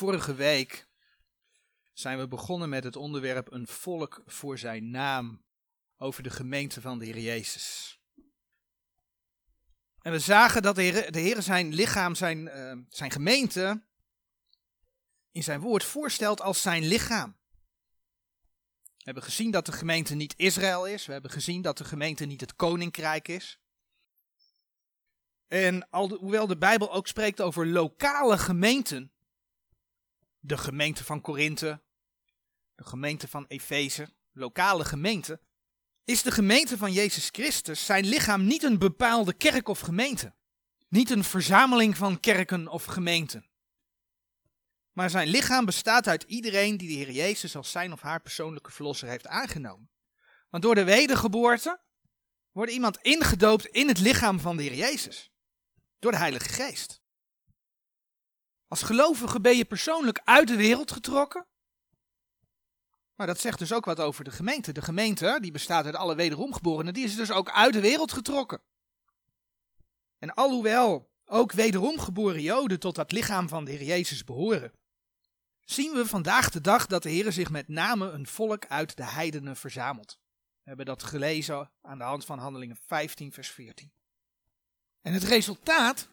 Vorige week zijn we begonnen met het onderwerp een volk voor zijn naam over de gemeente van de Heer Jezus. En we zagen dat de Heer, de Heer zijn lichaam, zijn, uh, zijn gemeente, in zijn woord voorstelt als zijn lichaam. We hebben gezien dat de gemeente niet Israël is. We hebben gezien dat de gemeente niet het koninkrijk is. En hoewel de Bijbel ook spreekt over lokale gemeenten, de gemeente van Korinthe, de gemeente van Efeze, lokale gemeenten, is de gemeente van Jezus Christus zijn lichaam niet een bepaalde kerk of gemeente. Niet een verzameling van kerken of gemeenten. Maar zijn lichaam bestaat uit iedereen die de Heer Jezus als zijn of haar persoonlijke verlosser heeft aangenomen. Want door de wedergeboorte wordt iemand ingedoopt in het lichaam van de Heer Jezus. Door de Heilige Geest. Als gelovige ben je persoonlijk uit de wereld getrokken. Maar dat zegt dus ook wat over de gemeente. De gemeente, die bestaat uit alle wederomgeborenen, die is dus ook uit de wereld getrokken. En alhoewel ook wederomgeboren Joden tot dat lichaam van de Heer Jezus behoren, zien we vandaag de dag dat de Heer zich met name een volk uit de heidenen verzamelt. We hebben dat gelezen aan de hand van Handelingen 15, vers 14. En het resultaat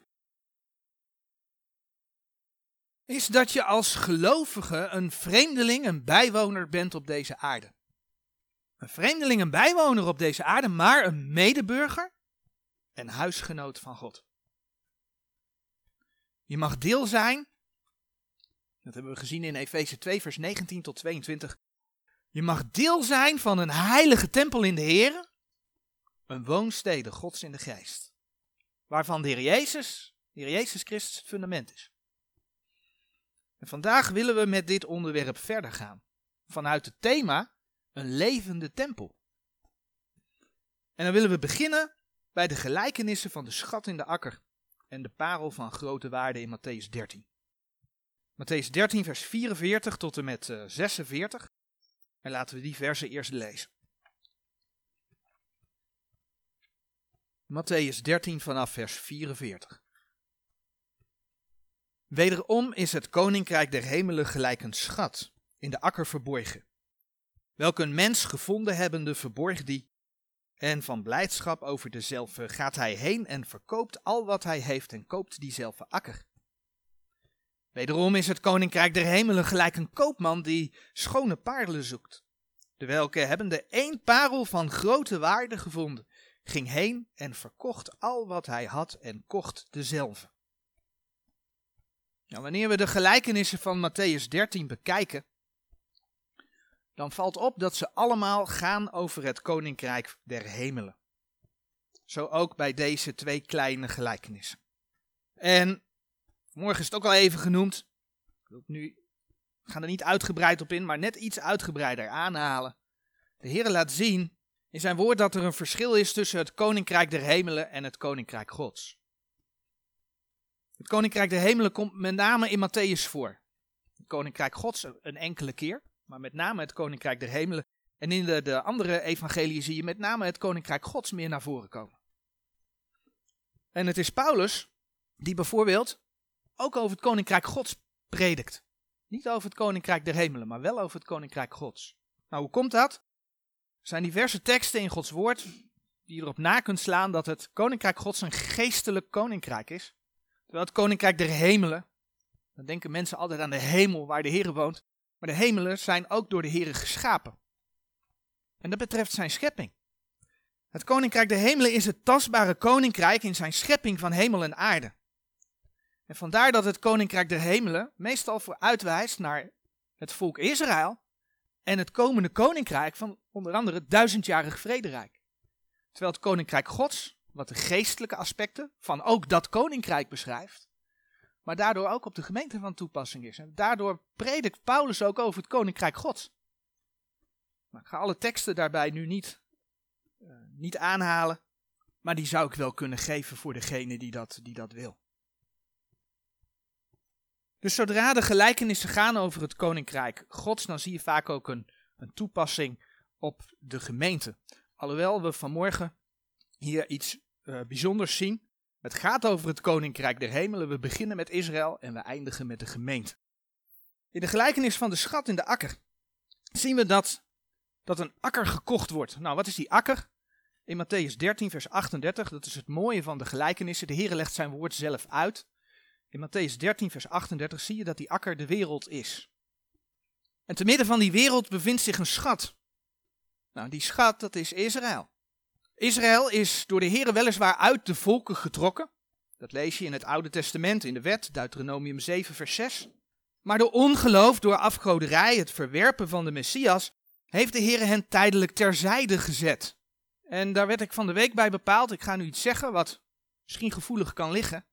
is dat je als gelovige een vreemdeling, een bijwoner bent op deze aarde. Een vreemdeling, een bijwoner op deze aarde, maar een medeburger en huisgenoot van God. Je mag deel zijn, dat hebben we gezien in Efeze 2, vers 19 tot 22. Je mag deel zijn van een heilige tempel in de Heer, een woonstede Gods in de geest, waarvan de Heer Jezus, de Heer Jezus Christus het fundament is. En vandaag willen we met dit onderwerp verder gaan. Vanuit het thema een levende tempel. En dan willen we beginnen bij de gelijkenissen van de schat in de akker en de parel van grote waarde in Matthäus 13. Matthäus 13, vers 44 tot en met 46. Eh, en laten we die versen eerst lezen. Matthäus 13 vanaf vers 44. Wederom is het koninkrijk der hemelen gelijk een schat, in de akker verborgen. Welke een mens gevonden hebbende verborg die, en van blijdschap over dezelfde gaat hij heen en verkoopt al wat hij heeft en koopt diezelfde akker. Wederom is het koninkrijk der hemelen gelijk een koopman die schone paarlen zoekt. De welke hebbende één parel van grote waarde gevonden, ging heen en verkocht al wat hij had en kocht dezelfde. Nou, wanneer we de gelijkenissen van Matthäus 13 bekijken, dan valt op dat ze allemaal gaan over het koninkrijk der hemelen. Zo ook bij deze twee kleine gelijkenissen. En morgen is het ook al even genoemd. Nu ga er niet uitgebreid op in, maar net iets uitgebreider aanhalen. De Heer laat zien in zijn woord dat er een verschil is tussen het koninkrijk der hemelen en het koninkrijk Gods. Het koninkrijk der hemelen komt met name in Matthäus voor. Het koninkrijk Gods een enkele keer, maar met name het koninkrijk der hemelen. En in de, de andere evangelieën zie je met name het koninkrijk Gods meer naar voren komen. En het is Paulus die bijvoorbeeld ook over het koninkrijk Gods predikt. Niet over het koninkrijk der hemelen, maar wel over het koninkrijk Gods. Nou, hoe komt dat? Er zijn diverse teksten in Gods woord die erop na kunt slaan dat het koninkrijk Gods een geestelijk koninkrijk is. Terwijl het koninkrijk der hemelen, dan denken mensen altijd aan de hemel waar de Heer woont. Maar de hemelen zijn ook door de Heer geschapen. En dat betreft zijn schepping. Het koninkrijk der hemelen is het tastbare koninkrijk in zijn schepping van hemel en aarde. En vandaar dat het koninkrijk der hemelen meestal vooruitwijst naar het volk Israël en het komende koninkrijk van onder andere het duizendjarig vrederijk. Terwijl het koninkrijk gods wat de geestelijke aspecten van ook dat koninkrijk beschrijft, maar daardoor ook op de gemeente van toepassing is. En daardoor predikt Paulus ook over het koninkrijk Gods. Maar ik ga alle teksten daarbij nu niet, uh, niet aanhalen, maar die zou ik wel kunnen geven voor degene die dat, die dat wil. Dus zodra de gelijkenissen gaan over het koninkrijk Gods, dan zie je vaak ook een, een toepassing op de gemeente. Alhoewel we vanmorgen hier iets uh, bijzonders zien. Het gaat over het koninkrijk der hemelen. We beginnen met Israël en we eindigen met de gemeente. In de gelijkenis van de schat in de akker zien we dat, dat een akker gekocht wordt. Nou, wat is die akker? In Matthäus 13, vers 38, dat is het mooie van de gelijkenissen. De Heer legt zijn woord zelf uit. In Matthäus 13, vers 38 zie je dat die akker de wereld is. En te midden van die wereld bevindt zich een schat. Nou, die schat, dat is Israël. Israël is door de Heer weliswaar uit de volken getrokken. Dat lees je in het Oude Testament, in de wet, Deuteronomium 7, vers 6. Maar door ongeloof, door afgoderij, het verwerpen van de Messias, heeft de Heer hen tijdelijk terzijde gezet. En daar werd ik van de week bij bepaald. Ik ga nu iets zeggen wat misschien gevoelig kan liggen.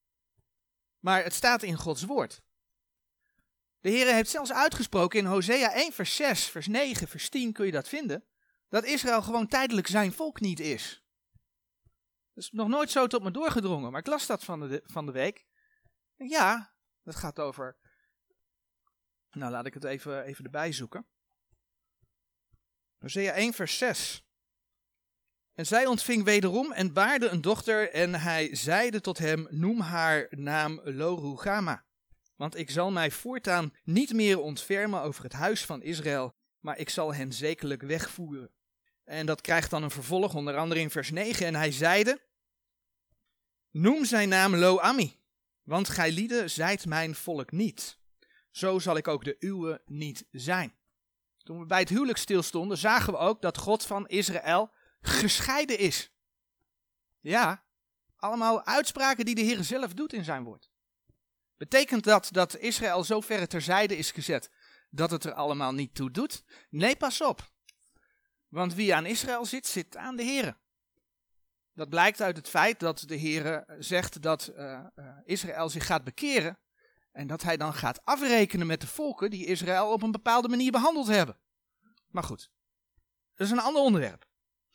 Maar het staat in Gods woord. De Heer heeft zelfs uitgesproken in Hosea 1, vers 6, vers 9, vers 10 kun je dat vinden. Dat Israël gewoon tijdelijk zijn volk niet is. Dat is nog nooit zo tot me doorgedrongen, maar ik las dat van de, van de week. ja, dat gaat over. Nou, laat ik het even, even erbij zoeken. Hosea 1, vers 6. En zij ontving wederom en baarde een dochter en hij zeide tot hem, noem haar naam Lorugama. Want ik zal mij voortaan niet meer ontfermen over het huis van Israël, maar ik zal hen zekerlijk wegvoeren. En dat krijgt dan een vervolg, onder andere in vers 9. En hij zeide, noem zijn naam Lo-Ami, want gij lieden zijt mijn volk niet. Zo zal ik ook de uwe niet zijn. Toen we bij het huwelijk stilstonden, zagen we ook dat God van Israël gescheiden is. Ja, allemaal uitspraken die de Heer zelf doet in zijn woord. Betekent dat dat Israël zo ver terzijde is gezet dat het er allemaal niet toe doet? Nee, pas op. Want wie aan Israël zit, zit aan de Heer. Dat blijkt uit het feit dat de Heer zegt dat uh, uh, Israël zich gaat bekeren en dat hij dan gaat afrekenen met de volken die Israël op een bepaalde manier behandeld hebben. Maar goed, dat is een ander onderwerp.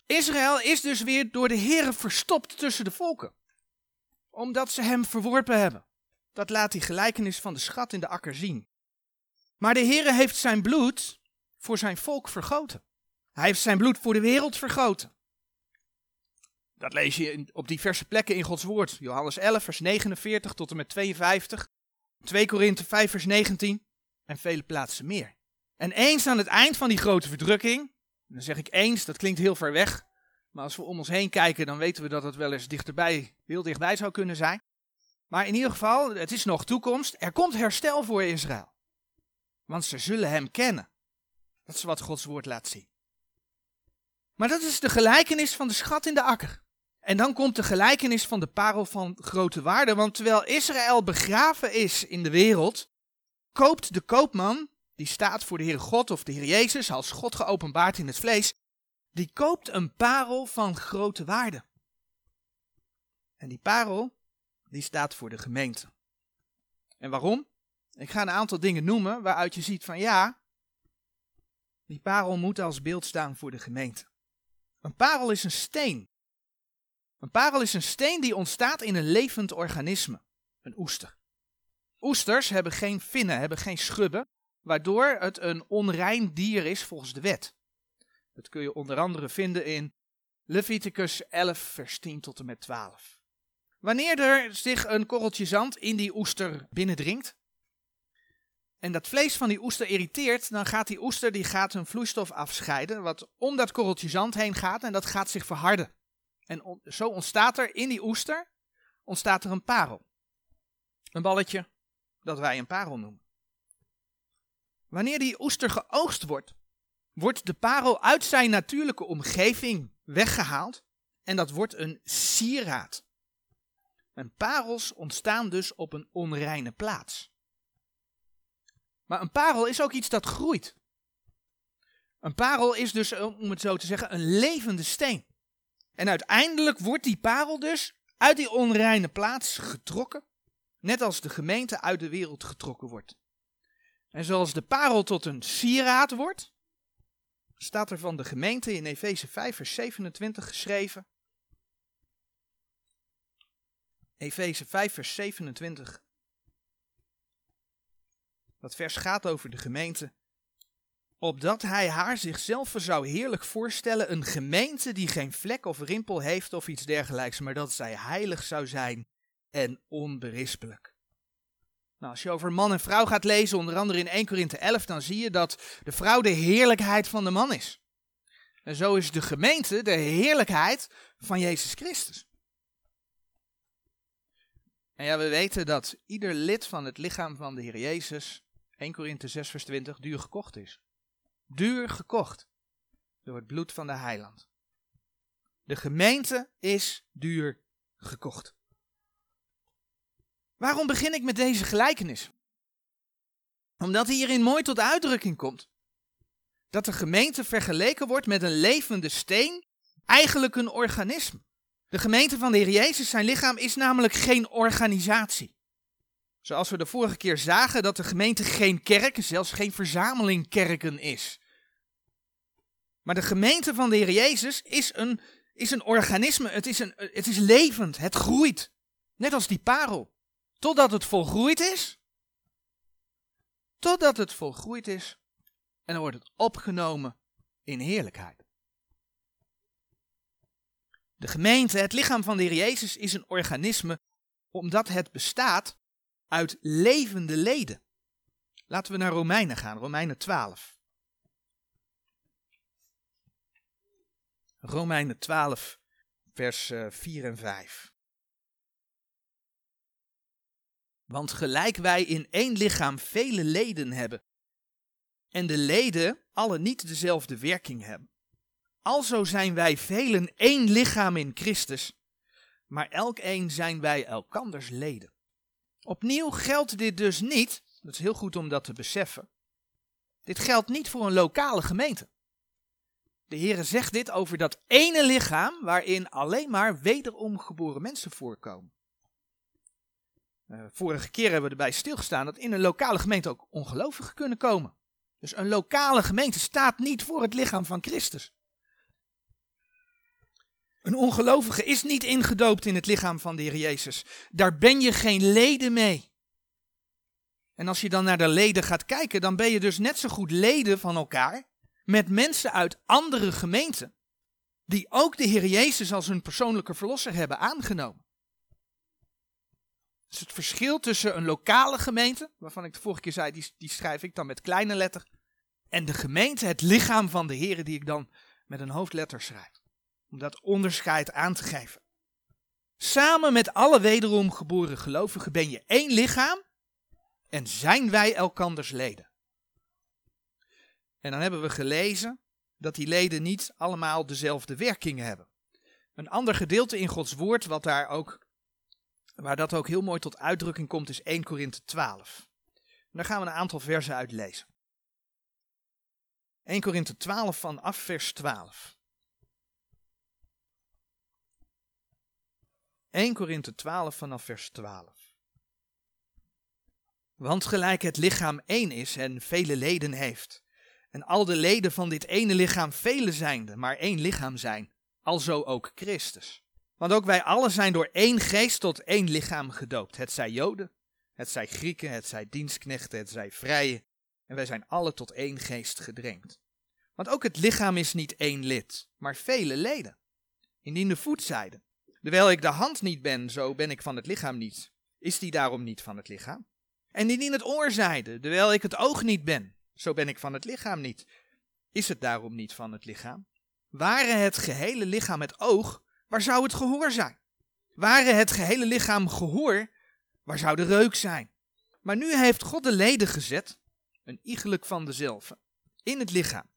Israël is dus weer door de Heer verstopt tussen de volken. Omdat ze hem verworpen hebben. Dat laat die gelijkenis van de schat in de akker zien. Maar de Heer heeft zijn bloed voor zijn volk vergoten. Hij heeft zijn bloed voor de wereld vergoten. Dat lees je op diverse plekken in Gods woord. Johannes 11, vers 49 tot en met 52. 2 Korinthe 5, vers 19. En vele plaatsen meer. En eens aan het eind van die grote verdrukking. Dan zeg ik eens, dat klinkt heel ver weg. Maar als we om ons heen kijken, dan weten we dat het wel eens dichterbij, heel dichtbij zou kunnen zijn. Maar in ieder geval, het is nog toekomst. Er komt herstel voor Israël. Want ze zullen hem kennen. Dat is wat Gods woord laat zien. Maar dat is de gelijkenis van de schat in de akker. En dan komt de gelijkenis van de parel van grote waarde. Want terwijl Israël begraven is in de wereld, koopt de koopman, die staat voor de Heer God of de Heer Jezus als God geopenbaard in het vlees, die koopt een parel van grote waarde. En die parel, die staat voor de gemeente. En waarom? Ik ga een aantal dingen noemen waaruit je ziet van ja, die parel moet als beeld staan voor de gemeente. Een parel is een steen. Een parel is een steen die ontstaat in een levend organisme, een oester. Oesters hebben geen vinnen, hebben geen schubben, waardoor het een onrein dier is volgens de wet. Dat kun je onder andere vinden in Leviticus 11, vers 10 tot en met 12. Wanneer er zich een korreltje zand in die oester binnendringt, en dat vlees van die oester irriteert, dan gaat die oester die gaat een vloeistof afscheiden, wat om dat korreltje zand heen gaat en dat gaat zich verharden. En zo ontstaat er in die oester, ontstaat er een parel. Een balletje dat wij een parel noemen. Wanneer die oester geoogst wordt, wordt de parel uit zijn natuurlijke omgeving weggehaald en dat wordt een sieraad. En parels ontstaan dus op een onreine plaats. Maar een parel is ook iets dat groeit. Een parel is dus, om het zo te zeggen, een levende steen. En uiteindelijk wordt die parel dus uit die onreine plaats getrokken, net als de gemeente uit de wereld getrokken wordt. En zoals de parel tot een sieraad wordt, staat er van de gemeente in Efeze 5, vers 27 geschreven. Efeze 5, vers 27. Dat vers gaat over de gemeente. Opdat hij haar zichzelf zou heerlijk voorstellen, een gemeente die geen vlek of rimpel heeft of iets dergelijks, maar dat zij heilig zou zijn en onberispelijk. Nou, als je over man en vrouw gaat lezen, onder andere in 1 Korinthe 11, dan zie je dat de vrouw de heerlijkheid van de man is. En zo is de gemeente de heerlijkheid van Jezus Christus. En ja, we weten dat ieder lid van het lichaam van de Heer Jezus, 1 Korinthe 6 vers 20, duur gekocht is. Duur gekocht door het bloed van de heiland. De gemeente is duur gekocht. Waarom begin ik met deze gelijkenis? Omdat hierin mooi tot uitdrukking komt dat de gemeente vergeleken wordt met een levende steen, eigenlijk een organisme. De gemeente van de Heer Jezus, zijn lichaam, is namelijk geen organisatie. Zoals we de vorige keer zagen dat de gemeente geen kerk, zelfs geen verzameling kerken is. Maar de gemeente van de Heer Jezus is een, is een organisme, het is, een, het is levend, het groeit. Net als die parel. Totdat het volgroeid is. Totdat het volgroeid is. En dan wordt het opgenomen in heerlijkheid. De gemeente, het lichaam van de Heer Jezus, is een organisme omdat het bestaat uit levende leden. Laten we naar Romeinen gaan, Romeinen 12. Romeinen 12, vers 4 eh, en 5. Want gelijk wij in één lichaam vele leden hebben, en de leden alle niet dezelfde werking hebben, alzo zijn wij velen één lichaam in Christus, maar elk een zijn wij elkanders leden. Opnieuw geldt dit dus niet, dat is heel goed om dat te beseffen, dit geldt niet voor een lokale gemeente. De Heere zegt dit over dat ene lichaam waarin alleen maar wederom geboren mensen voorkomen. Uh, vorige keer hebben we erbij stilgestaan dat in een lokale gemeente ook ongelovigen kunnen komen. Dus een lokale gemeente staat niet voor het lichaam van Christus. Een ongelovige is niet ingedoopt in het lichaam van de Heer Jezus. Daar ben je geen leden mee. En als je dan naar de leden gaat kijken, dan ben je dus net zo goed leden van elkaar met mensen uit andere gemeenten, die ook de Heer Jezus als hun persoonlijke verlosser hebben aangenomen. Dus het verschil tussen een lokale gemeente, waarvan ik de vorige keer zei, die, die schrijf ik dan met kleine letter, en de gemeente, het lichaam van de Heer, die ik dan met een hoofdletter schrijf. Om dat onderscheid aan te geven. Samen met alle wederom geboren gelovigen ben je één lichaam en zijn wij elkanders leden. En dan hebben we gelezen dat die leden niet allemaal dezelfde werking hebben. Een ander gedeelte in Gods woord, wat daar ook, waar dat ook heel mooi tot uitdrukking komt, is 1 Korinthe 12. En daar gaan we een aantal versen uit lezen. 1 Korinthe 12 vanaf vers 12. 1 Korinthe 12 vanaf vers 12. Want gelijk het lichaam één is en vele leden heeft, en al de leden van dit ene lichaam vele zijnde, maar één lichaam zijn, alzo ook Christus. Want ook wij allen zijn door één geest tot één lichaam gedoopt. Het zij Joden, het zij Grieken, het zij dienstknechten, het zij vrije. En wij zijn alle tot één geest gedrenkt. Want ook het lichaam is niet één lid, maar vele leden. Indien de voet zeide, terwijl ik de hand niet ben, zo ben ik van het lichaam niet. Is die daarom niet van het lichaam? En indien het oor zeide, terwijl ik het oog niet ben, zo ben ik van het lichaam niet. Is het daarom niet van het lichaam? Ware het gehele lichaam het oog, waar zou het gehoor zijn? Ware het gehele lichaam gehoor, waar zou de reuk zijn? Maar nu heeft God de leden gezet, een iegelijk van dezelfde, in het lichaam,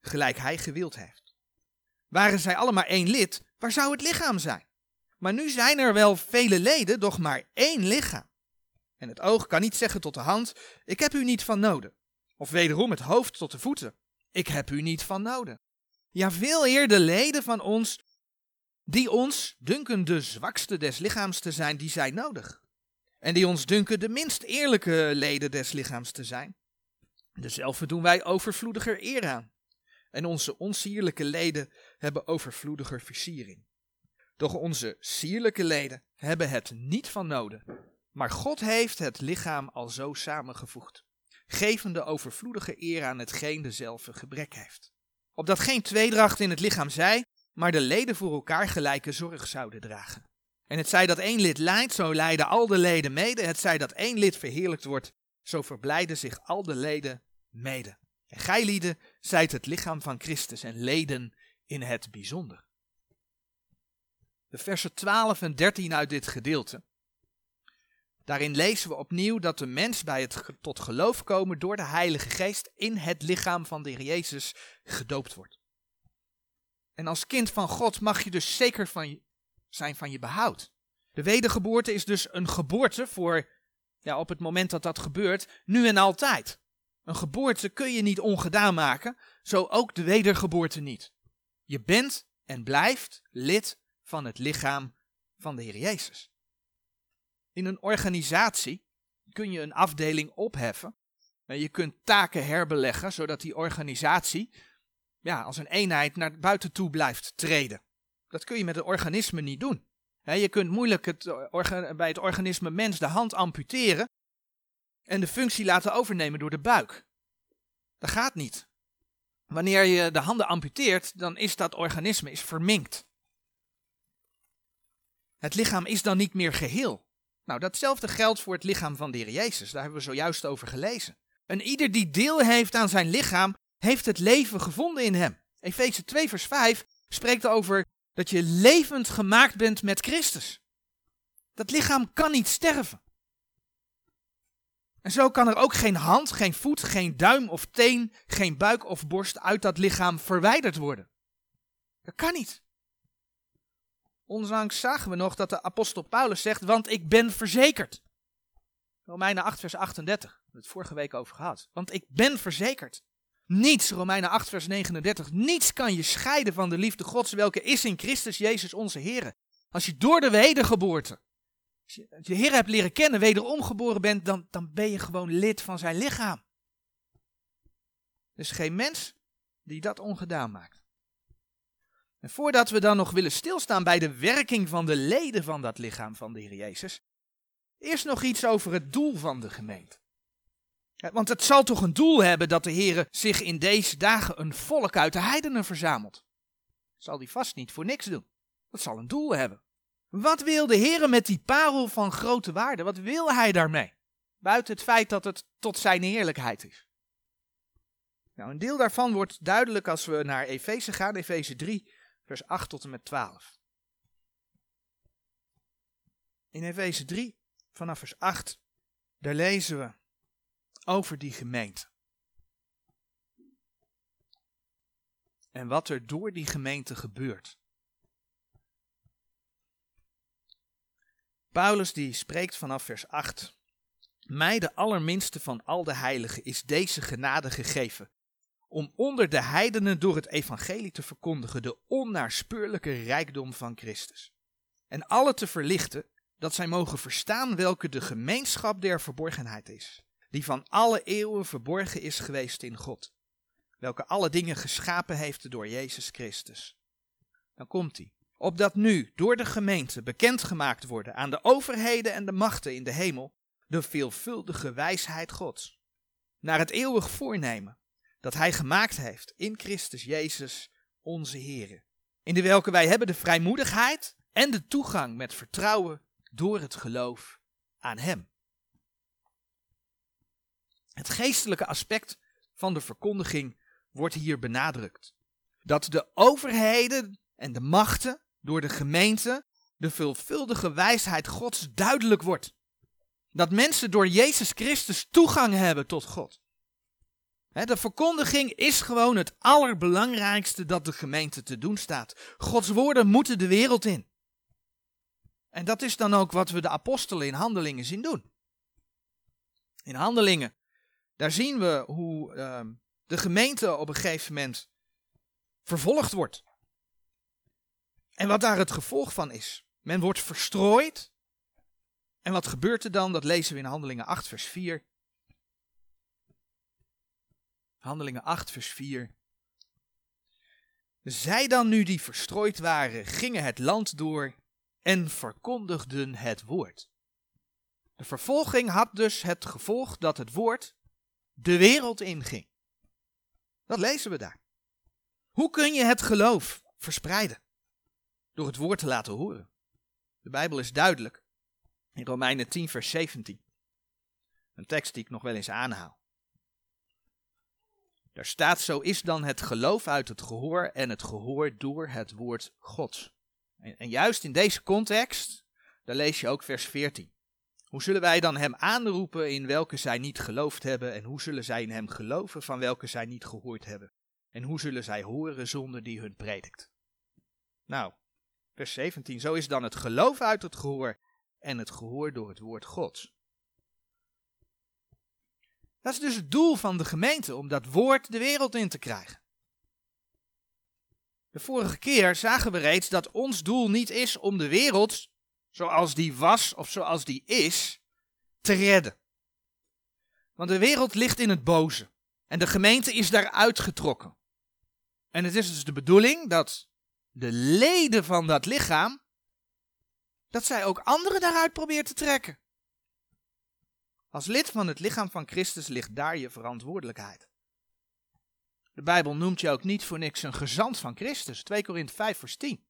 gelijk hij gewild heeft. Waren zij allemaal één lid, waar zou het lichaam zijn? Maar nu zijn er wel vele leden, doch maar één lichaam. En het oog kan niet zeggen tot de hand: Ik heb u niet van noden. Of wederom het hoofd tot de voeten: Ik heb u niet van noden. Ja, veel eer de leden van ons, die ons dunken de zwakste des lichaams te zijn, die zijn nodig. En die ons dunken de minst eerlijke leden des lichaams te zijn. Dezelfde doen wij overvloediger eer aan. En onze onsierlijke leden hebben overvloediger versiering. Doch onze sierlijke leden hebben het niet van noden, maar God heeft het lichaam al zo samengevoegd, gevende overvloedige eer aan hetgeen dezelfde gebrek heeft. Opdat geen tweedracht in het lichaam zij, maar de leden voor elkaar gelijke zorg zouden dragen. En het zij dat één lid lijdt, zo lijden al de leden mede. Het zij dat één lid verheerlijkt wordt, zo verblijden zich al de leden mede. En gij lieden zijt het lichaam van Christus en leden in het bijzonder. De versen 12 en 13 uit dit gedeelte. Daarin lezen we opnieuw dat de mens bij het tot geloof komen door de Heilige Geest in het lichaam van de Heer Jezus gedoopt wordt. En als kind van God mag je dus zeker van zijn van je behoud. De wedergeboorte is dus een geboorte voor, ja, op het moment dat dat gebeurt, nu en altijd. Een geboorte kun je niet ongedaan maken, zo ook de wedergeboorte niet. Je bent en blijft lid van het lichaam van de Heer Jezus. In een organisatie kun je een afdeling opheffen. En je kunt taken herbeleggen, zodat die organisatie ja, als een eenheid naar buiten toe blijft treden. Dat kun je met een organisme niet doen. je kunt moeilijk het bij het organisme mens de hand amputeren en de functie laten overnemen door de buik. Dat gaat niet. Wanneer je de handen amputeert, dan is dat organisme is verminkt. Het lichaam is dan niet meer geheel. Nou, datzelfde geldt voor het lichaam van de Heer Jezus. Daar hebben we zojuist over gelezen. En ieder die deel heeft aan zijn lichaam, heeft het leven gevonden in hem. Efeze 2 vers 5 spreekt over dat je levend gemaakt bent met Christus. Dat lichaam kan niet sterven. En zo kan er ook geen hand, geen voet, geen duim of teen, geen buik of borst uit dat lichaam verwijderd worden. Dat kan niet. Onlangs zagen we nog dat de apostel Paulus zegt, want ik ben verzekerd. Romeinen 8 vers 38, we hebben het vorige week over gehad. Want ik ben verzekerd. Niets, Romeinen 8 vers 39, niets kan je scheiden van de liefde Gods, welke is in Christus Jezus onze Heer. Als je door de wedergeboorte, als je je Heer hebt leren kennen, wederom geboren bent, dan, dan ben je gewoon lid van zijn lichaam. Dus geen mens die dat ongedaan maakt. En voordat we dan nog willen stilstaan bij de werking van de leden van dat lichaam van de Heer Jezus, eerst nog iets over het doel van de gemeente. Want het zal toch een doel hebben dat de Heer zich in deze dagen een volk uit de heidenen verzamelt. Zal die vast niet voor niks doen. Dat zal een doel hebben. Wat wil de Heer met die parel van grote waarde? Wat wil hij daarmee? Buiten het feit dat het tot zijn heerlijkheid is. Nou, een deel daarvan wordt duidelijk als we naar Efeze gaan, Efeze 3, vers 8 tot en met 12. In Efeze 3, vanaf vers 8, daar lezen we over die gemeente. En wat er door die gemeente gebeurt. Paulus die spreekt vanaf vers 8. Mij, de allerminste van al de heiligen, is deze genade gegeven. Om onder de heidenen door het evangelie te verkondigen de onnaarspeurlijke rijkdom van Christus. En alle te verlichten, dat zij mogen verstaan welke de gemeenschap der verborgenheid is die van alle eeuwen verborgen is geweest in God, welke alle dingen geschapen heeft door Jezus Christus. Dan komt hij. Opdat nu door de gemeente bekendgemaakt worden aan de overheden en de machten in de hemel de veelvuldige wijsheid Gods. Naar het eeuwig voornemen dat Hij gemaakt heeft in Christus Jezus onze Heer. In de welke wij hebben de vrijmoedigheid en de toegang met vertrouwen door het geloof aan Hem. Het geestelijke aspect van de verkondiging wordt hier benadrukt. Dat de overheden en de machten door de gemeente de veelvuldige wijsheid Gods duidelijk wordt. Dat mensen door Jezus Christus toegang hebben tot God. De verkondiging is gewoon het allerbelangrijkste dat de gemeente te doen staat. Gods woorden moeten de wereld in. En dat is dan ook wat we de apostelen in handelingen zien doen. In handelingen daar zien we hoe ehm, de gemeente op een gegeven moment vervolgd wordt. En wat daar het gevolg van is. Men wordt verstrooid. En wat gebeurt er dan? Dat lezen we in Handelingen 8, vers 4. Handelingen 8, vers 4. Zij dan nu die verstrooid waren, gingen het land door en verkondigden het woord. De vervolging had dus het gevolg dat het woord de wereld inging. Dat lezen we daar. Hoe kun je het geloof verspreiden? Door het woord te laten horen. De Bijbel is duidelijk. In Romeinen 10, vers 17. Een tekst die ik nog wel eens aanhaal. Daar staat: Zo is dan het geloof uit het gehoor en het gehoor door het woord Gods. En, en juist in deze context, daar lees je ook vers 14. Hoe zullen wij dan hem aanroepen in welke zij niet geloofd hebben? En hoe zullen zij in hem geloven van welke zij niet gehoord hebben? En hoe zullen zij horen zonder die hun predikt? Nou, vers 17. Zo is dan het geloof uit het gehoor en het gehoor door het woord Gods. Dat is dus het doel van de gemeente, om dat woord de wereld in te krijgen. De vorige keer zagen we reeds dat ons doel niet is om de wereld, zoals die was of zoals die is, te redden. Want de wereld ligt in het boze en de gemeente is daaruit getrokken. En het is dus de bedoeling dat de leden van dat lichaam, dat zij ook anderen daaruit proberen te trekken. Als lid van het lichaam van Christus ligt daar je verantwoordelijkheid. De Bijbel noemt je ook niet voor niks een gezant van Christus, 2 Korinthe 5 vers 10.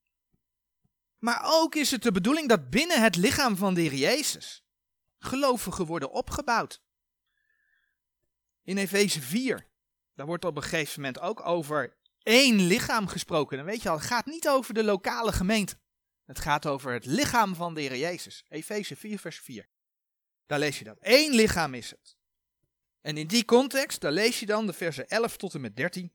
Maar ook is het de bedoeling dat binnen het lichaam van de Heer Jezus gelovigen worden opgebouwd. In Efeze 4, daar wordt op een gegeven moment ook over één lichaam gesproken. Dan weet je al, het gaat niet over de lokale gemeente. Het gaat over het lichaam van de Heer Jezus. Efeze 4 vers 4. Daar lees je dat. Eén lichaam is het. En in die context, daar lees je dan de versen 11 tot en met 13.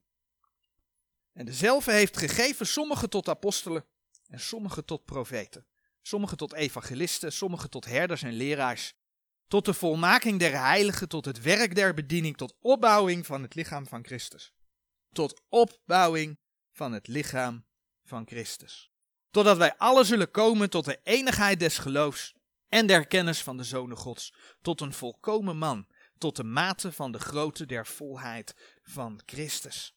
En dezelfde heeft gegeven sommigen tot apostelen en sommigen tot profeten. Sommigen tot evangelisten, sommigen tot herders en leraars. Tot de volmaking der heiligen, tot het werk der bediening, tot opbouwing van het lichaam van Christus. Tot opbouwing van het lichaam van Christus. Totdat wij alle zullen komen tot de enigheid des geloofs en der kennis van de Zonen Gods, tot een volkomen man, tot de mate van de grootte der volheid van Christus.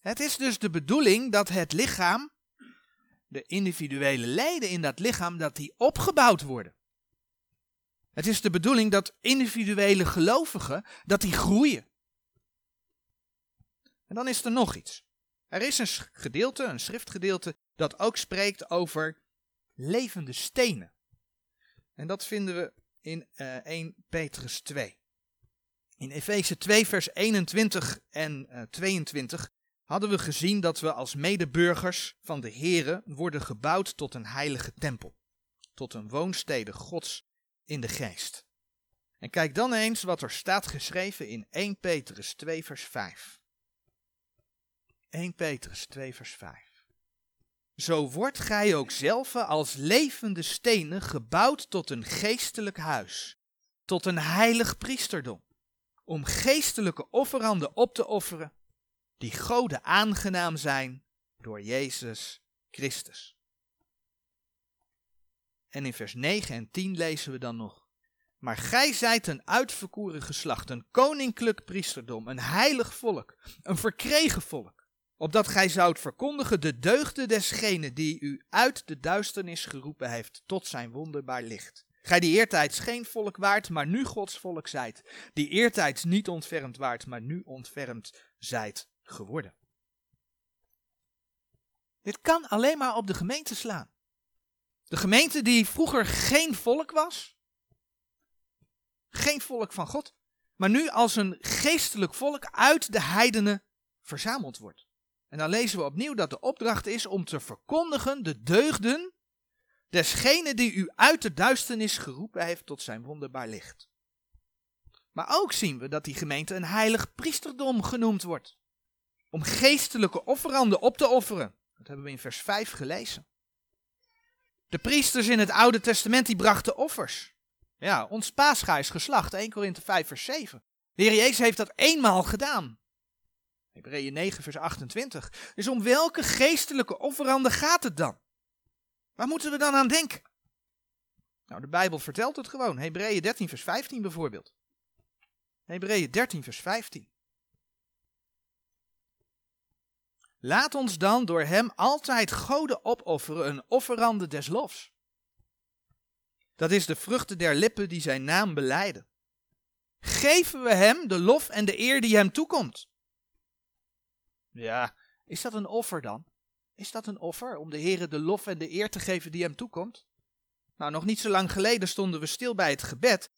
Het is dus de bedoeling dat het lichaam, de individuele leden in dat lichaam, dat die opgebouwd worden. Het is de bedoeling dat individuele gelovigen, dat die groeien. En dan is er nog iets. Er is een gedeelte, een schriftgedeelte, dat ook spreekt over levende stenen. En dat vinden we in uh, eh, 1 Petrus 2. In Efeze 2, vers 21 en uh, eh, 22 hadden we gezien dat we als medeburgers van de Here worden gebouwd tot een heilige tempel. Tot een woonstede Gods in de geest. En kijk dan eens wat er staat geschreven in 1 Petrus 2, vers 5. 1 Petrus 2, vers 5. Zo wordt gij ook zelf als levende stenen gebouwd tot een geestelijk huis, tot een heilig priesterdom, om geestelijke offeranden op te offeren, die Gode aangenaam zijn door Jezus Christus. En in vers 9 en 10 lezen we dan nog. Maar gij zijt een uitverkoren geslacht, een koninklijk priesterdom, een heilig volk, een verkregen volk opdat gij zoudt verkondigen de deugden desgene die u uit de duisternis geroepen heeft tot zijn wonderbaar licht. Gij die eertijds geen volk waart, maar nu Gods volk zijt, die eertijds niet ontfermd waart, maar nu ontfermd zijt geworden. Dit kan alleen maar op de gemeente slaan. De gemeente die vroeger geen volk was, geen volk van God, maar nu als een geestelijk volk uit de heidenen verzameld wordt. En dan lezen we opnieuw dat de opdracht is om te verkondigen de deugden desgene die u uit de duisternis geroepen heeft tot zijn wonderbaar licht. Maar ook zien we dat die gemeente een heilig priesterdom genoemd wordt. Om geestelijke offeranden op te offeren. Dat hebben we in vers 5 gelezen. De priesters in het Oude Testament die brachten offers. Ja, ons paascha is geslacht, 1 Korinthe 5 vers 7. De Heer Jezus heeft dat eenmaal gedaan. Hebreeën 9, vers 28. Dus om welke geestelijke offeranden gaat het dan? Waar moeten we dan aan denken? Nou, de Bijbel vertelt het gewoon. Hebreeën 13, vers 15 bijvoorbeeld. Hebreeën 13, vers 15. Laat ons dan door hem altijd goden opofferen, een offerande des lofs. Dat is de vruchten der lippen die zijn naam beleiden. Geven we hem de lof en de eer die hem toekomt. Ja, is dat een offer dan? Is dat een offer om de Heer de lof en de eer te geven die hem toekomt? Nou, nog niet zo lang geleden stonden we stil bij het gebed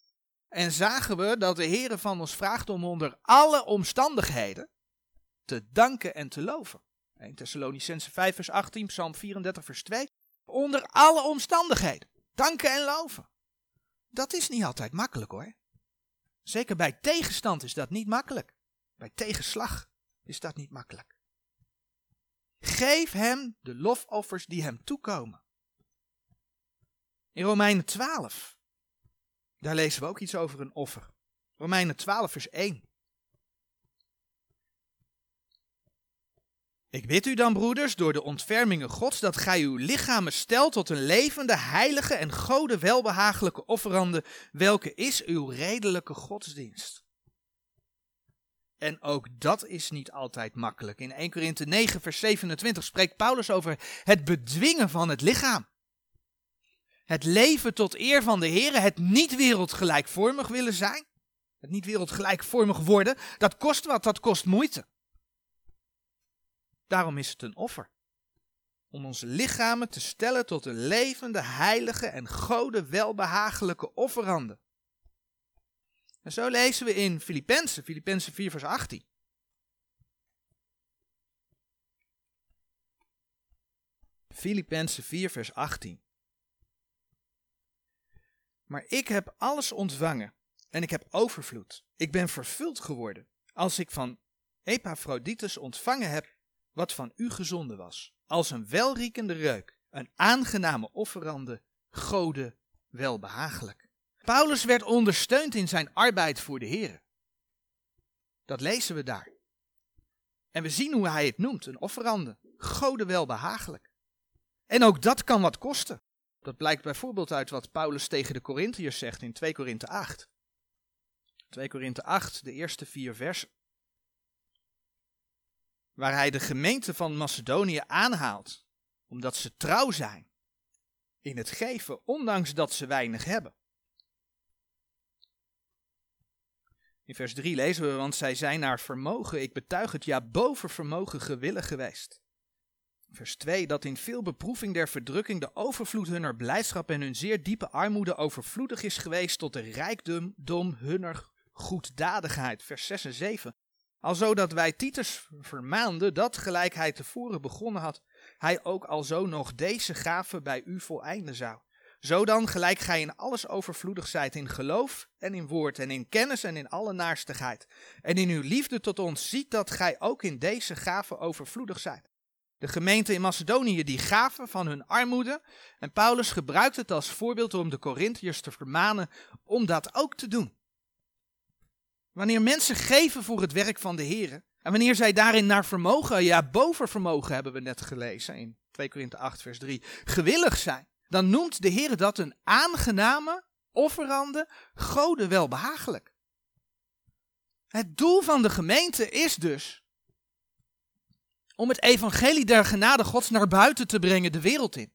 en zagen we dat de Heer van ons vraagt om onder alle omstandigheden te danken en te loven. 1 Thessalonicense 5 vers 18, Psalm 34 vers 2. Onder alle omstandigheden. Danken en loven. Dat is niet altijd makkelijk hoor. Zeker bij tegenstand is dat niet makkelijk. Bij tegenslag is dat niet makkelijk. Geef hem de lofoffers die hem toekomen. In Romeinen 12, daar lezen we ook iets over een offer. Romeinen 12 vers 1. Ik bid u dan, broeders, door de ontfermingen Gods, dat gij uw lichamen stelt tot een levende, heilige en gode welbehagelijke offerande, welke is uw redelijke godsdienst. En ook dat is niet altijd makkelijk. In 1 Korinthe 9, vers 27 spreekt Paulus over het bedwingen van het lichaam. Het leven tot eer van de Heer, het niet wereldgelijkvormig willen zijn, het niet wereldgelijkvormig worden, dat kost wat, dat kost moeite. Daarom is het een offer. Om onze lichamen te stellen tot een levende, heilige en gode welbehagelijke offerande. En zo lezen we in Filippenzen, Filippenzen 4 vers 18. Filippenzen 4 vers 18. Maar ik heb alles ontvangen en ik heb overvloed. Ik ben vervuld geworden als ik van Epaphroditus ontvangen heb wat van u gezonden was, als een welriekende reuk, een aangename offerande, gode welbehagelijk. Paulus werd ondersteund in zijn arbeid voor de Heer. Dat lezen we daar. En we zien hoe hij het noemt, een offerande, gode welbehagelijk. En ook dat kan wat kosten. Dat blijkt bijvoorbeeld uit wat Paulus tegen de Corinthiërs zegt in 2 Korinthe 8. 2 Korinthe 8, de eerste vier versen waar hij de gemeente van Macedonië aanhaalt, omdat ze trouw zijn in het geven, ondanks dat ze weinig hebben. In vers 3 lezen we, want zij zijn naar vermogen, ik betuig het, ja, boven vermogen gewillig geweest. Vers 2, dat in veel beproeving der verdrukking de overvloed hunner blijdschap en hun zeer diepe armoede overvloedig is geweest tot de rijkdom hunner goeddadigheid. Vers 6 en 7, Alzo dat wij Titus vermaanden dat, gelijk hij tevoren begonnen had, hij ook alzo nog deze gave bij u voleinden zou. Zo dan, gelijk gij in alles overvloedig zijt in geloof en in woord en in kennis en in alle naarstigheid. En in uw liefde tot ons ziet dat gij ook in deze gave overvloedig zijt. De gemeente in Macedonië die gaven van hun armoede. En Paulus gebruikt het als voorbeeld om de Corinthiërs te vermanen om dat ook te doen. Wanneer mensen geven voor het werk van de Heer. En wanneer zij daarin naar vermogen, ja bovenvermogen hebben we net gelezen in 2 Korinthe 8 vers 3, gewillig zijn. Dan noemt de Heer dat een aangename, offerande, gode welbehagelijk. Het doel van de gemeente is dus om het evangelie der genade Gods naar buiten te brengen de wereld in.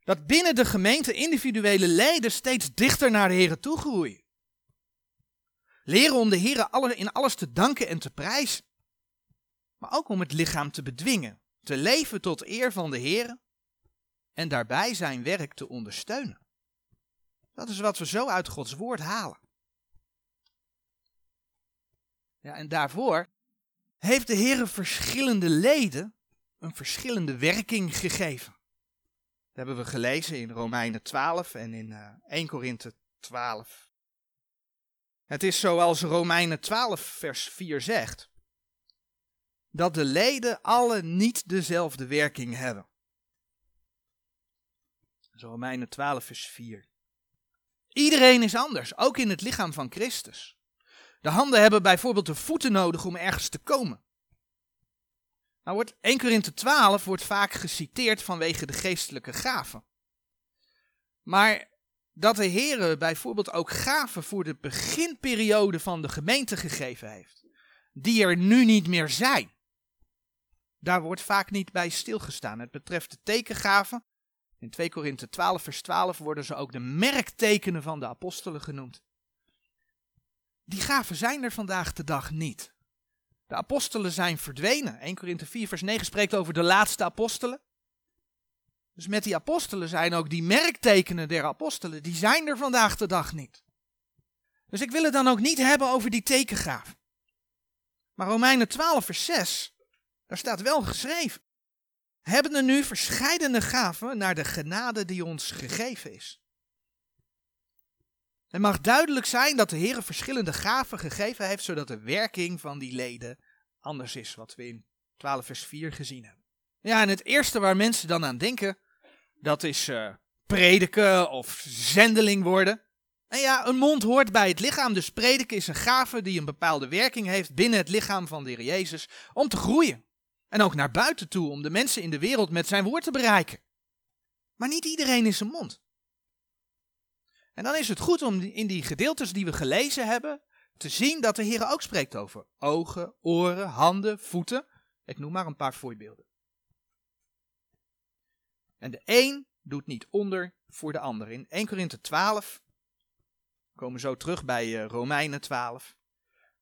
Dat binnen de gemeente individuele leden steeds dichter naar de Heer toe groeien. Leren om de Heer in alles te danken en te prijzen. Maar ook om het lichaam te bedwingen. Te leven tot eer van de Heer. En daarbij zijn werk te ondersteunen. Dat is wat we zo uit Gods woord halen. Ja, en daarvoor heeft de Heer verschillende leden een verschillende werking gegeven. Dat hebben we gelezen in Romeinen 12 en in 1 eh, Korinthe 12. Het is zoals Romeinen 12, vers 4 zegt: dat de leden alle niet dezelfde werking hebben. Romeinen 12, vers 4. Iedereen is anders, ook in het lichaam van Christus. De handen hebben bijvoorbeeld de voeten nodig om ergens te komen. Nou wordt 1 Korinthe 12 wordt vaak geciteerd vanwege de geestelijke gaven. Maar dat de Heer bijvoorbeeld ook gaven voor de beginperiode van de gemeente gegeven heeft, die er nu niet meer zijn. Daar wordt vaak niet bij stilgestaan. Het betreft de tekengaven. In 2 Korinthe 12 vers 12 worden ze ook de merktekenen van de apostelen genoemd. Die gaven zijn er vandaag de dag niet. De apostelen zijn verdwenen. 1 Korinthe 4 vers 9 spreekt over de laatste apostelen. Dus met die apostelen zijn ook die merktekenen der apostelen, die zijn er vandaag de dag niet. Dus ik wil het dan ook niet hebben over die tekengaven. Maar Romeinen 12 vers 6, daar staat wel geschreven. Hebben er nu verscheidene gaven naar de genade die ons gegeven is. Het mag duidelijk zijn dat de Heer verschillende gaven gegeven heeft, zodat de werking van die leden anders is, wat we in 12 vers 4 gezien hebben. Ja, en het eerste waar mensen dan aan denken, dat is uh, prediken of zendeling worden. En ja, een mond hoort bij het lichaam, dus prediken is een gave die een bepaalde werking heeft binnen het lichaam van de Heer Jezus om te groeien. En ook naar buiten toe, om de mensen in de wereld met zijn woord te bereiken. Maar niet iedereen is een mond. En dan is het goed om in die gedeeltes die we gelezen hebben te zien dat de Heer ook spreekt over ogen, oren, handen, voeten. Ik noem maar een paar voorbeelden. En de een doet niet onder voor de ander. In 1 Korinthe 12, we komen zo terug bij uh, Romeinen 12.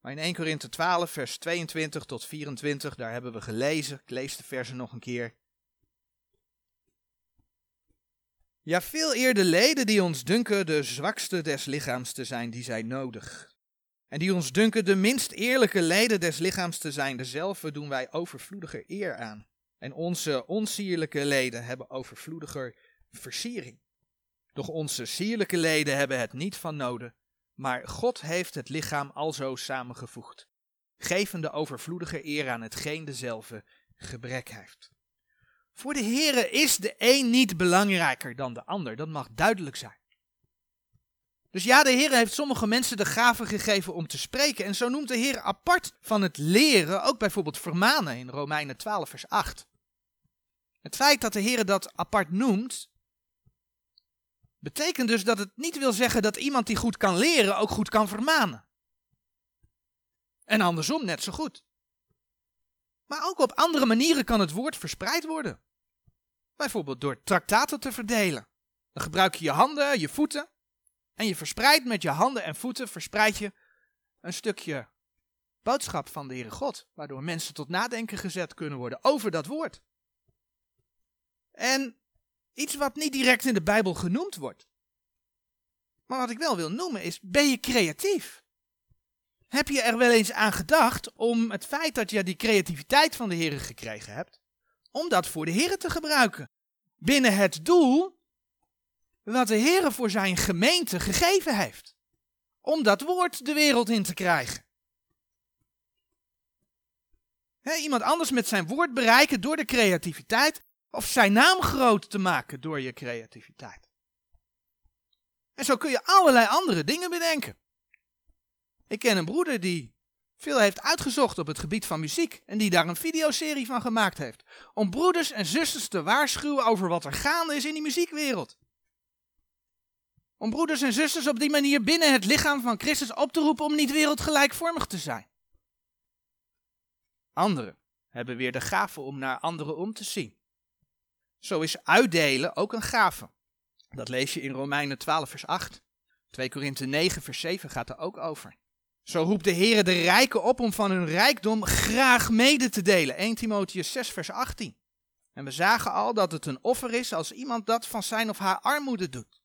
Maar in 1 Korinthe 12, vers 22 tot 24, daar hebben we gelezen. Ik lees de versen nog een keer. Ja, veel eerder leden die ons dunken de zwakste des lichaams te zijn, die zijn nodig. En die ons dunken de minst eerlijke leden des lichaams te zijn, dezelfde doen wij overvloediger eer aan. En onze onsierlijke leden hebben overvloediger versiering. Doch onze sierlijke leden hebben het niet van noden, maar God heeft het lichaam alzo samengevoegd, gevende overvloedige eer aan hetgeen dezelfde gebrek heeft. Voor de Heere is de een niet belangrijker dan de ander, dat mag duidelijk zijn. Dus ja, de Heer heeft sommige mensen de gave gegeven om te spreken. En zo noemt de Heer apart van het leren ook bijvoorbeeld vermanen in Romeinen 12, vers 8. Het feit dat de Heer dat apart noemt, betekent dus dat het niet wil zeggen dat iemand die goed kan leren ook goed kan vermanen. En andersom net zo goed. Maar ook op andere manieren kan het woord verspreid worden. Bijvoorbeeld door traktaten te verdelen. Dan gebruik je je handen, je voeten. En je verspreidt met je handen en voeten, verspreid je een stukje boodschap van de Heere God. Waardoor mensen tot nadenken gezet kunnen worden over dat woord. En iets wat niet direct in de Bijbel genoemd wordt. Maar wat ik wel wil noemen is, ben je creatief? Heb je er wel eens aan gedacht om het feit dat je die creativiteit van de Heer gekregen hebt, om dat voor de Heer te gebruiken? Binnen het doel wat de Heer voor zijn gemeente gegeven heeft. Om dat woord de wereld in te krijgen. iemand anders met zijn woord bereiken door de creativiteit of zijn naam groot te maken door je creativiteit. En zo kun je allerlei andere dingen bedenken. Ik ken een broeder die veel heeft uitgezocht op het gebied van muziek en die daar een videoserie van gemaakt heeft. Om broeders en zusters te waarschuwen over wat er gaande is in die muziekwereld. Om broeders en zusters op die manier binnen het lichaam van Christus op te roepen om niet wereldgelijkvormig te zijn. Anderen hebben weer de gave om naar anderen om te zien. Zo is uitdelen ook een gave. Dat lees je in Romeinen 12 vers 8. 2 Korinthe 9 vers 7 gaat er ook over. Zo roept de Heer de rijken op om van hun rijkdom graag mede te delen. 1 Timotheus 6 vers 18. En we zagen al dat het een offer is als iemand dat van zijn of haar armoede doet.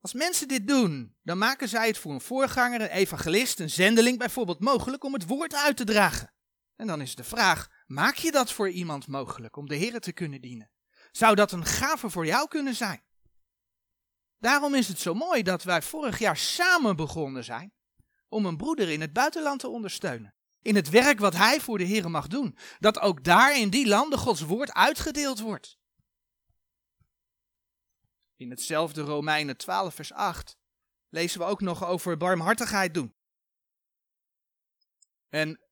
Als mensen dit doen, dan maken zij het voor een voorganger, een evangelist, een zendeling bijvoorbeeld mogelijk om het woord uit te dragen. En dan is de vraag, maak je dat voor iemand mogelijk om de Heer te kunnen dienen? Zou dat een gave voor jou kunnen zijn? Daarom is het zo mooi dat wij vorig jaar samen begonnen zijn om een broeder in het buitenland te ondersteunen. In het werk wat hij voor de Heer mag doen. Dat ook daar in die landen Gods woord uitgedeeld wordt. In hetzelfde Romeinen 12 vers 8 lezen we ook nog over barmhartigheid doen. En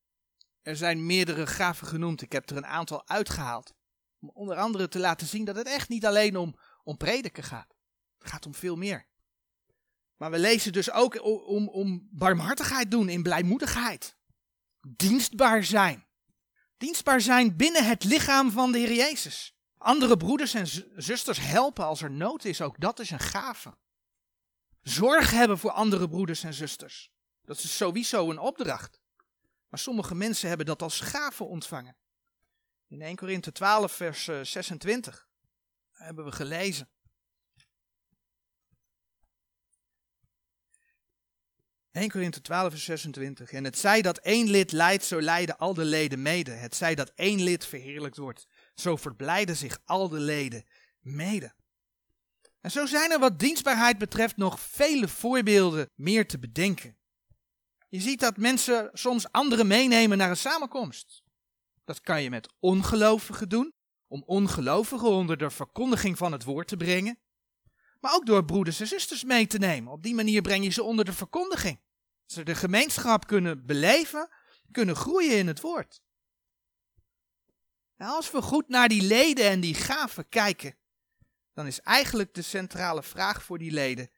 er zijn meerdere gaven genoemd. Ik heb er een aantal uitgehaald. Om onder andere te laten zien dat het echt niet alleen om, om prediken gaat. Het gaat om veel meer. Maar we lezen dus ook om, om barmhartigheid doen in blijmoedigheid. Dienstbaar zijn. Dienstbaar zijn binnen het lichaam van de Heer Jezus. Andere broeders en zusters helpen als er nood is, ook dat is een gave. Zorg hebben voor andere broeders en zusters. Dat is sowieso een opdracht. Maar sommige mensen hebben dat als gave ontvangen. In 1 Korinthe 12, vers 26. hebben we gelezen. 1 Korinthe 12 vers 26. En het zij dat één lid leidt, zo leiden al de leden mede. Het zij dat één lid verheerlijkt wordt, zo verblijden zich al de leden mede. En zo zijn er wat dienstbaarheid betreft nog vele voorbeelden meer te bedenken. Je ziet dat mensen soms anderen meenemen naar een samenkomst. Dat kan je met ongelovigen doen, om ongelovigen onder de verkondiging van het woord te brengen. Maar ook door broeders en zusters mee te nemen. Op die manier breng je ze onder de verkondiging. Ze de gemeenschap kunnen beleven, kunnen groeien in het woord. Nou, als we goed naar die leden en die gaven kijken, dan is eigenlijk de centrale vraag voor die leden: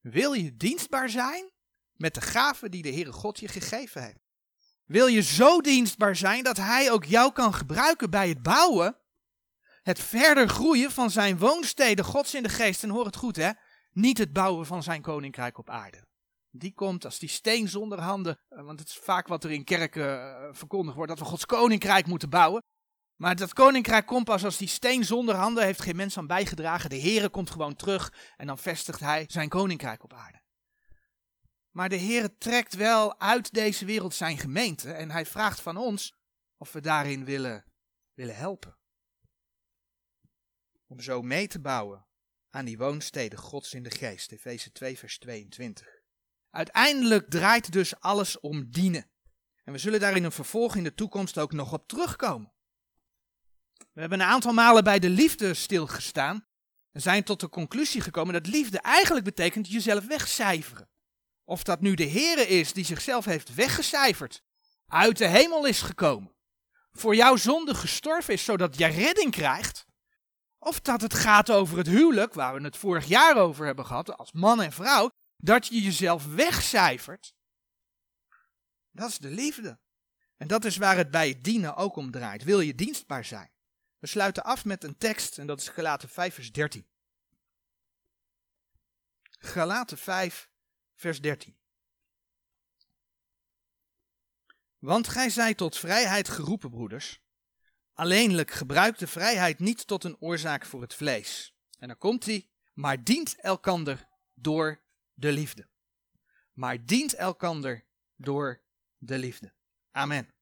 wil je dienstbaar zijn met de gaven die de Heere God je gegeven heeft? Wil je zo dienstbaar zijn dat Hij ook jou kan gebruiken bij het bouwen, het verder groeien van zijn woonsteden, Gods in de geest, en hoor het goed hè, niet het bouwen van zijn koninkrijk op aarde. Die komt als die steen zonder handen, eh, want het is vaak wat er in kerken eh, verkondigd wordt, dat we Gods koninkrijk moeten bouwen. Maar dat koninkrijk komt pas als die steen zonder handen heeft geen mens aan bijgedragen. De Heere komt gewoon terug en dan vestigt hij zijn koninkrijk op aarde. Maar de Heere trekt wel uit deze wereld zijn gemeente en hij vraagt van ons of we daarin willen, willen helpen. Om zo mee te bouwen aan die woonsteden Gods in de geest. Efeze 2 vers 22. Uiteindelijk draait dus alles om dienen. En we zullen daar in een vervolg in de toekomst ook nog op terugkomen. We hebben een aantal malen bij de liefde stilgestaan en zijn tot de conclusie gekomen dat liefde eigenlijk betekent jezelf wegcijferen. Of dat nu de Heere is die zichzelf heeft weggecijferd, uit de hemel is gekomen, voor jouw zonde gestorven is zodat jij redding krijgt, of dat het gaat over het huwelijk, waar we het vorig jaar over hebben gehad, als man en vrouw, dat je jezelf wegcijfert, dat is de liefde. En dat is waar het bij het dienen ook om draait. Wil je dienstbaar zijn? We sluiten af met een tekst en dat is Galaten 5 vers 13. Galaten 5 vers 13. Want gij zijt tot vrijheid geroepen, broeders. Alleenlijk gebruik de vrijheid niet tot een oorzaak voor het vlees. En dan komt hij, maar dient elkander door de liefde. Maar dient elkander door de liefde. Amen.